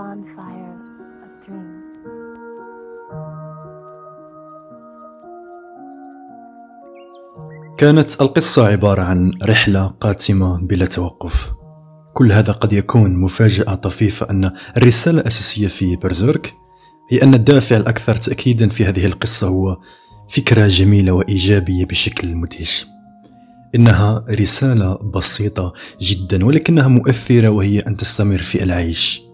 bonfire of dreams. كانت القصة عبارة عن رحلة قاتمة بلا توقف. كل هذا قد يكون مفاجأة طفيفة أن الرسالة الأساسية في برزيرك هي أن الدافع الأكثر تأكيدا في هذه القصة هو فكرة جميلة وإيجابية بشكل مدهش. إنها رسالة بسيطة جدا ولكنها مؤثرة وهي أن تستمر في العيش.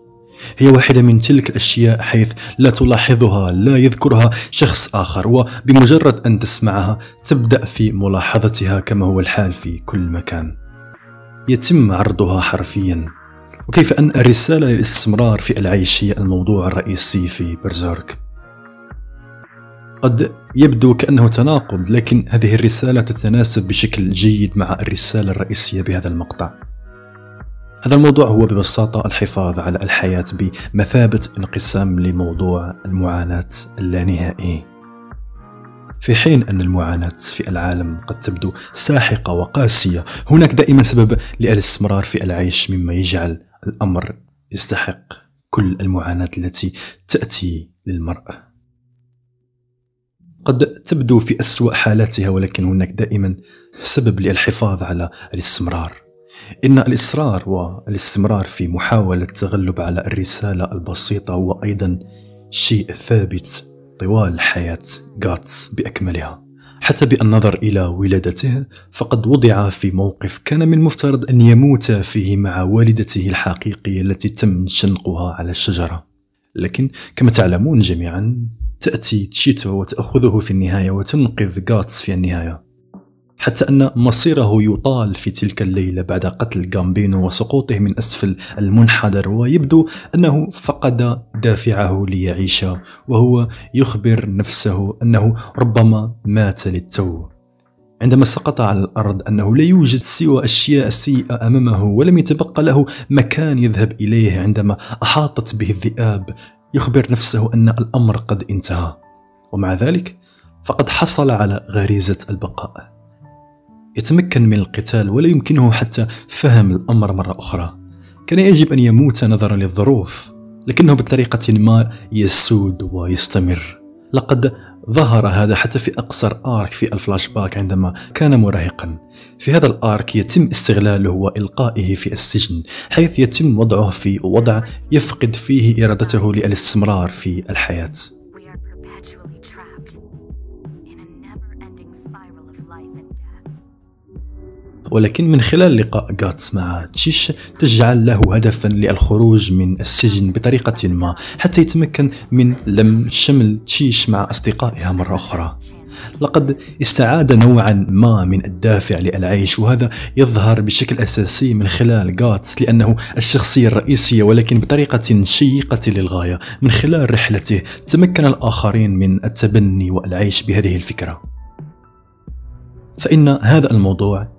هي واحدة من تلك الأشياء حيث لا تلاحظها لا يذكرها شخص آخر وبمجرد أن تسمعها تبدأ في ملاحظتها كما هو الحال في كل مكان. يتم عرضها حرفيا. وكيف أن الرسالة للاستمرار في العيش هي الموضوع الرئيسي في برزيرك. قد يبدو كأنه تناقض لكن هذه الرسالة تتناسب بشكل جيد مع الرسالة الرئيسية بهذا المقطع. هذا الموضوع هو ببساطة الحفاظ على الحياة بمثابة انقسام لموضوع المعاناة اللانهائي في حين أن المعاناة في العالم قد تبدو ساحقة وقاسية هناك دائما سبب للاستمرار في العيش مما يجعل الأمر يستحق كل المعاناة التي تأتي للمرأة. قد تبدو في أسوأ حالاتها ولكن هناك دائما سبب للحفاظ على الاستمرار. إن الإصرار والاستمرار في محاولة التغلب على الرسالة البسيطة هو أيضا شيء ثابت طوال حياة غاتس بأكملها. حتى بالنظر إلى ولادته فقد وضع في موقف كان من مفترض أن يموت فيه مع والدته الحقيقية التي تم شنقها على الشجرة. لكن كما تعلمون جميعا تأتي تشيتو وتأخذه في النهاية وتنقذ غاتس في النهاية. حتى أن مصيره يطال في تلك الليلة بعد قتل غامبينو وسقوطه من أسفل المنحدر ويبدو أنه فقد دافعه ليعيش وهو يخبر نفسه أنه ربما مات للتو. عندما سقط على الأرض أنه لا يوجد سوى أشياء سيئة أمامه ولم يتبقى له مكان يذهب إليه عندما أحاطت به الذئاب. يخبر نفسه أن الأمر قد انتهى. ومع ذلك فقد حصل على غريزة البقاء. يتمكن من القتال ولا يمكنه حتى فهم الأمر مرة أخرى. كان يجب أن يموت نظرا للظروف لكنه بطريقة ما يسود ويستمر. لقد ظهر هذا حتى في أقصر آرك في الفلاش باك عندما كان مراهقا. في هذا الآرك يتم استغلاله وإلقائه في السجن حيث يتم وضعه في وضع يفقد فيه إرادته للاستمرار في الحياة. ولكن من خلال لقاء غاتس مع تشيش تجعل له هدفا للخروج من السجن بطريقة ما حتى يتمكن من لم شمل تشيش مع أصدقائها مرة أخرى. لقد استعاد نوعا ما من الدافع للعيش وهذا يظهر بشكل أساسي من خلال غاتس لأنه الشخصية الرئيسية ولكن بطريقة شيقة للغاية. من خلال رحلته تمكن الآخرين من التبني والعيش بهذه الفكرة. فإن هذا الموضوع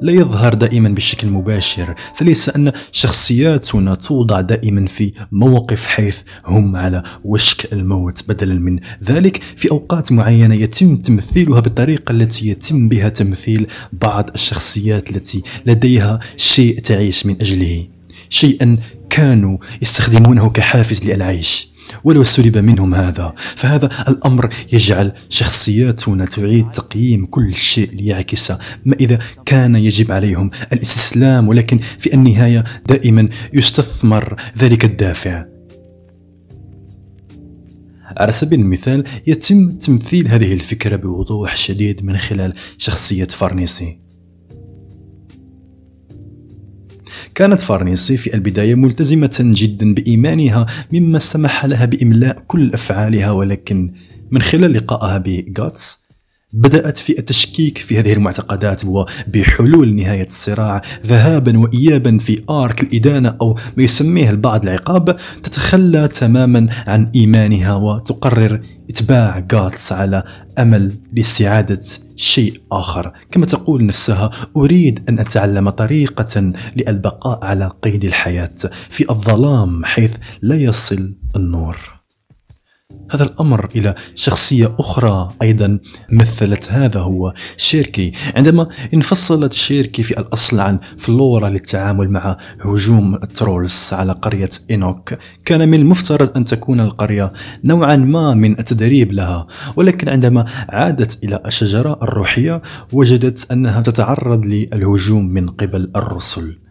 لا يظهر دائما بشكل مباشر فليس أن شخصياتنا توضع دائما في موقف حيث هم على وشك الموت. بدلا من ذلك في أوقات معينة يتم تمثيلها بالطريقة التي يتم بها تمثيل بعض الشخصيات التي لديها شيء تعيش من أجله. شيئا كانوا يستخدمونه كحافز للعيش. ولو سلب منهم هذا فهذا الأمر يجعل شخصياتنا تعيد تقييم كل شيء ليعكس ما إذا كان يجب عليهم الاستسلام ولكن في النهاية دائما يستثمر ذلك الدافع. على سبيل المثال يتم تمثيل هذه الفكرة بوضوح شديد من خلال شخصية فارنيسي كانت فارنيسي في البداية ملتزمة جدا بإيمانها مما سمح لها بإملاء كل أفعالها ولكن من خلال لقائها بغاتس بدأت في التشكيك في هذه المعتقدات وبحلول نهاية الصراع ذهابا وإيابا في آرك الإدانة أو ما يسميه البعض العقاب تتخلى تماما عن إيمانها وتقرر إتباع غاتس على أمل لاستعادة شيء آخر. كما تقول نفسها أريد أن أتعلم طريقة للبقاء على قيد الحياة في الظلام حيث لا يصل النور. هذا الأمر إلى شخصية أخرى أيضا مثلت هذا هو شيركي. عندما انفصلت شيركي في الأصل عن فلورا للتعامل مع هجوم ال trolls على قرية إينوك كان من المفترض أن تكون القرية نوعا ما من التدريب لها ولكن عندما عادت إلى الشجرة الروحية وجدت أنها تتعرض للهجوم من قبل الرسل.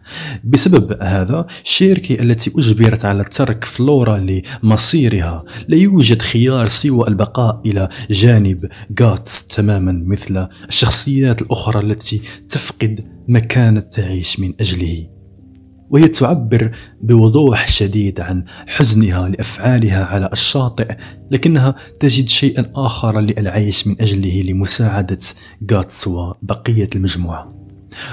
بسبب هذا شيركي التي أجبرت على ترك فلورا لمصيرها لا يوجد خيار سوى البقاء إلى جانب غاتس تماما مثل الشخصيات الأخرى التي تفقد مكانة تعيش من أجله. وهي تعبر بوضوح شديد عن حزنها لأفعالها على الشاطئ لكنها تجد شيئا آخر للعيش من أجله لمساعدة غاتس وبقية المجموعة.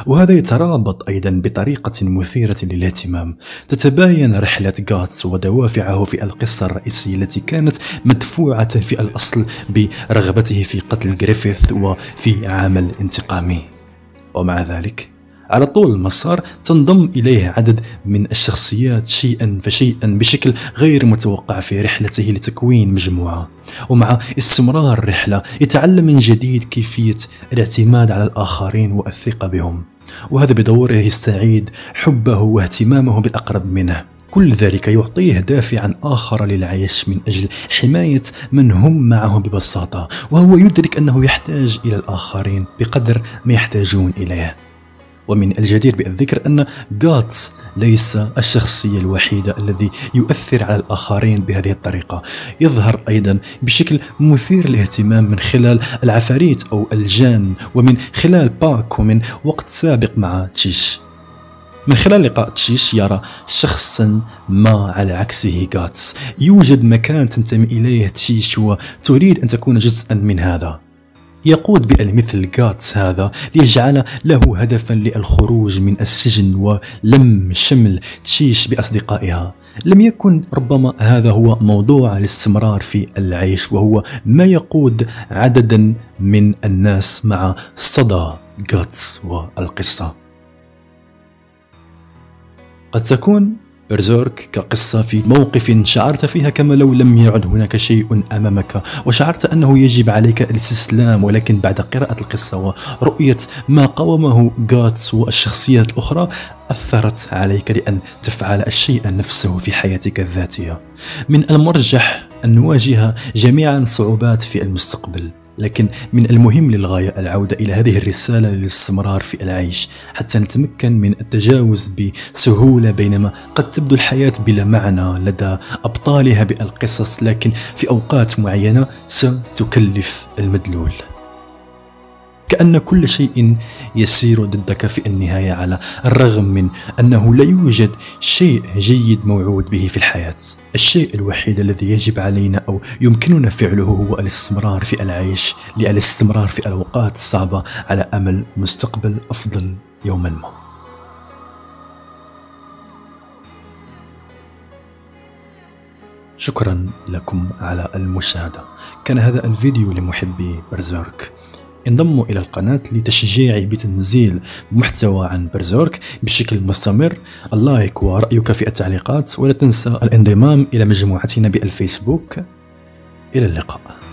وهذا يترابط أيضا بطريقة مثيرة للاهتمام تتباين رحلة غاتس ودوافعه في القصة الرئيسية التي كانت مدفوعة في الأصل برغبته في قتل جريفيث وفي عمل انتقامي. ومع ذلك على طول المسار تنضم إليه عدد من الشخصيات شيئا فشيئا بشكل غير متوقع في رحلته لتكوين مجموعة. ومع استمرار الرحلة يتعلم من جديد كيفية الاعتماد على الآخرين والثقة بهم. وهذا بدوره يستعيد حبه واهتمامه بالأقرب منه. كل ذلك يعطيه دافعا آخر للعيش من أجل حماية من هم معه ببساطة وهو يدرك أنه يحتاج إلى الآخرين بقدر ما يحتاجون إليه. ومن الجدير بالذكر أن غاتس ليس الشخصية الوحيدة الذي يؤثر على الآخرين بهذه الطريقة. يظهر أيضا بشكل مثير للاهتمام من خلال العفاريت أو الجان ومن خلال باك ومن وقت سابق مع تشيش. من خلال لقاء تشيش يرى شخصا ما على عكسه غاتس يوجد مكان تنتمي إليه تشيش وتريد أن تكون جزءا من هذا. يقود بالمثل غاتس هذا ليجعل له هدفا للخروج من السجن ولم شمل تشيش بأصدقائها. لم يكن ربما هذا هو موضوع الاستمرار في العيش وهو ما يقود عددا من الناس مع صدى غاتس والقصة. قد تكون برزيرك كقصة في موقف شعرت فيها كما لو لم يعد هناك شيء أمامك وشعرت أنه يجب عليك الاستسلام ولكن بعد قراءة القصة ورؤية ما قومه غاتس والشخصيات الأخرى أثرت عليك لأن تفعل الشيء نفسه في حياتك الذاتية. من المرجح أن نواجه جميعا صعوبات في المستقبل. لكن من المهم للغاية العودة إلى هذه الرسالة للاستمرار في العيش حتى نتمكن من التجاوز بسهولة بينما قد تبدو الحياة بلا معنى لدى أبطالها بألقصص لكن في أوقات معينة ستكلف المدلول. كأن كل شيء يسير ضدك في النهاية على الرغم من أنه لا يوجد شيء جيد موعود به في الحياة. الشيء الوحيد الذي يجب علينا أو يمكننا فعله هو الاستمرار في العيش للاستمرار في الأوقات الصعبة على أمل مستقبل أفضل يوما. ما شكرا لكم على المشاهدة. كان هذا الفيديو لمحبي برزيرك. انضموا إلى القناة لتشجيعي بتنزيل محتوى عن برزيرك بشكل مستمر. اللايك ورأيك في التعليقات ولا تنسى الانضمام إلى مجموعتنا بالفيسبوك. إلى اللقاء.